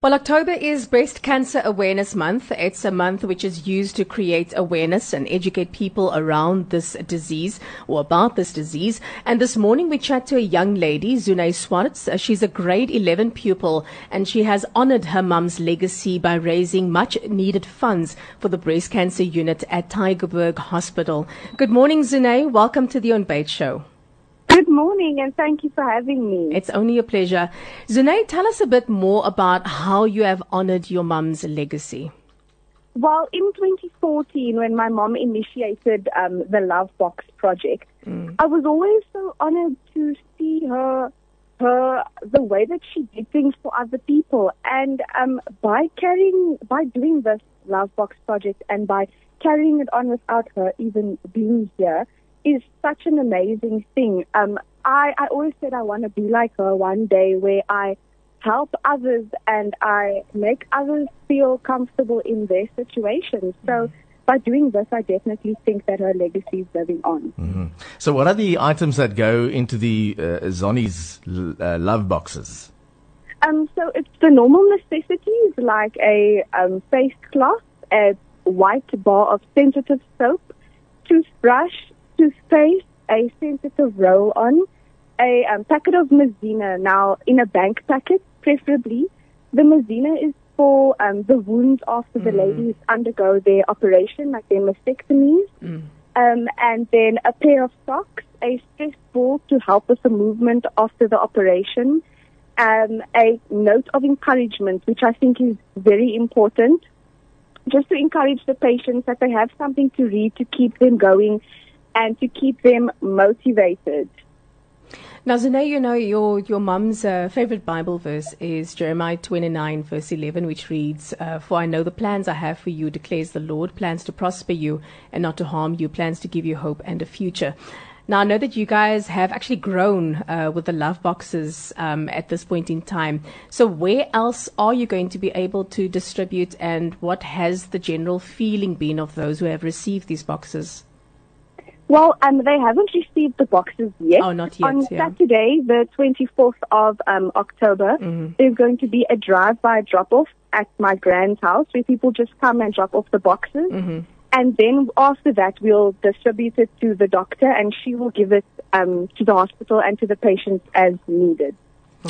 Well, October is Breast Cancer Awareness Month. It's a month which is used to create awareness and educate people around this disease or about this disease. And this morning we chat to a young lady, Zunay Swartz. Uh, she's a grade 11 pupil and she has honored her mum's legacy by raising much needed funds for the breast cancer unit at Tygerberg Hospital. Good morning, Zunay. Welcome to the On Show. Good morning and thank you for having me. It's only a pleasure. Zunay, tell us a bit more about how you have honored your mum's legacy. Well, in 2014, when my mom initiated um, the Love Box project, mm. I was always so honored to see her, her, the way that she did things for other people. And um, by carrying, by doing this Love Box project and by carrying it on without her even being here, is such an amazing thing. Um, I, I always said I want to be like her one day where I help others and I make others feel comfortable in their situations. So mm-hmm. by doing this, I definitely think that her legacy is living on. Mm-hmm. So what are the items that go into the uh, Zonnie's uh, love boxes? Um, so it's the normal necessities like a um, face cloth, a white bar of sensitive soap, toothbrush, toothpaste, a sensitive roll on, a um, packet of Mazina now in a bank packet, preferably. The Mazina is for um, the wounds after mm. the ladies undergo their operation, like their mastectomies. Mm. Um, and then a pair of socks, a stress ball to help with the movement after the operation, um, a note of encouragement, which I think is very important, just to encourage the patients that they have something to read to keep them going and to keep them motivated. Now, Zane, you know, your, your mum's uh, favorite Bible verse is Jeremiah 29, verse 11, which reads, uh, For I know the plans I have for you, declares the Lord, plans to prosper you and not to harm you, plans to give you hope and a future. Now, I know that you guys have actually grown uh, with the love boxes um, at this point in time. So, where else are you going to be able to distribute, and what has the general feeling been of those who have received these boxes? Well, um, they haven't received the boxes yet. Oh, not yet. On yeah. Saturday, the 24th of um, October, mm-hmm. there's going to be a drive-by drop-off at my grand's house where people just come and drop off the boxes. Mm-hmm. And then after that, we'll distribute it to the doctor and she will give it um, to the hospital and to the patients as needed.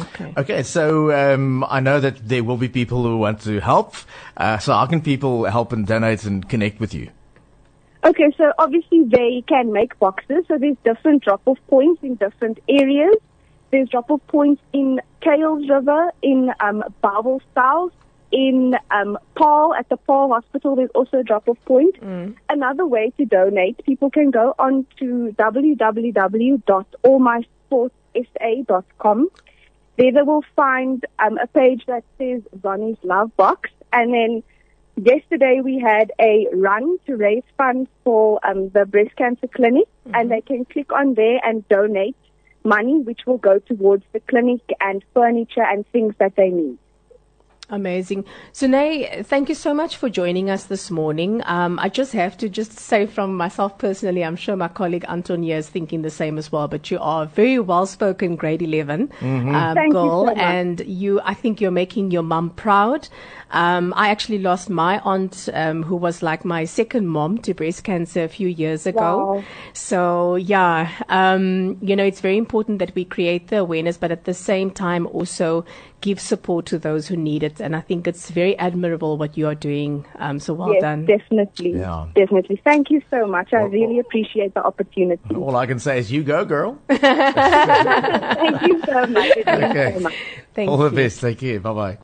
Okay. Okay. So um, I know that there will be people who want to help. Uh, so how can people help and donate and connect with you? Okay, so obviously they can make boxes. So there's different drop-off points in different areas. There's drop-off points in Kuils River, in um, Bowel South, in um, Paarl, at the Paarl Hospital, there's also a drop-off point. Mm. Another way to donate, people can go on to www.allmysportsa.com. There they will find um, a page that says Bonnie's Love Box, and then Yesterday we had a run to raise funds for um, the breast cancer clinic, mm-hmm. and they can click on there and donate money, which will go towards the clinic and furniture and things that they need. Amazing. Zunay, thank you so much for joining us this morning. Um, I just have to just say from myself personally, I'm sure my colleague Antonia is thinking the same as well, but you are a very well-spoken grade 11 mm-hmm. um, girl, you so and you, I think you're making your mum proud. Um, I actually lost my aunt, um, who was like my second mom to breast cancer a few years ago. Wow. So yeah, um, you know, it's very important that we create the awareness, but at the same time also give support to those who need it. And I think it's very admirable what you are doing. Um, so well yes, done. Definitely. Yeah. Definitely. Thank you so much. I really appreciate the opportunity. All I can say is you go, girl. Thank you so much. okay. So much. All the best. Thank you. Bye bye.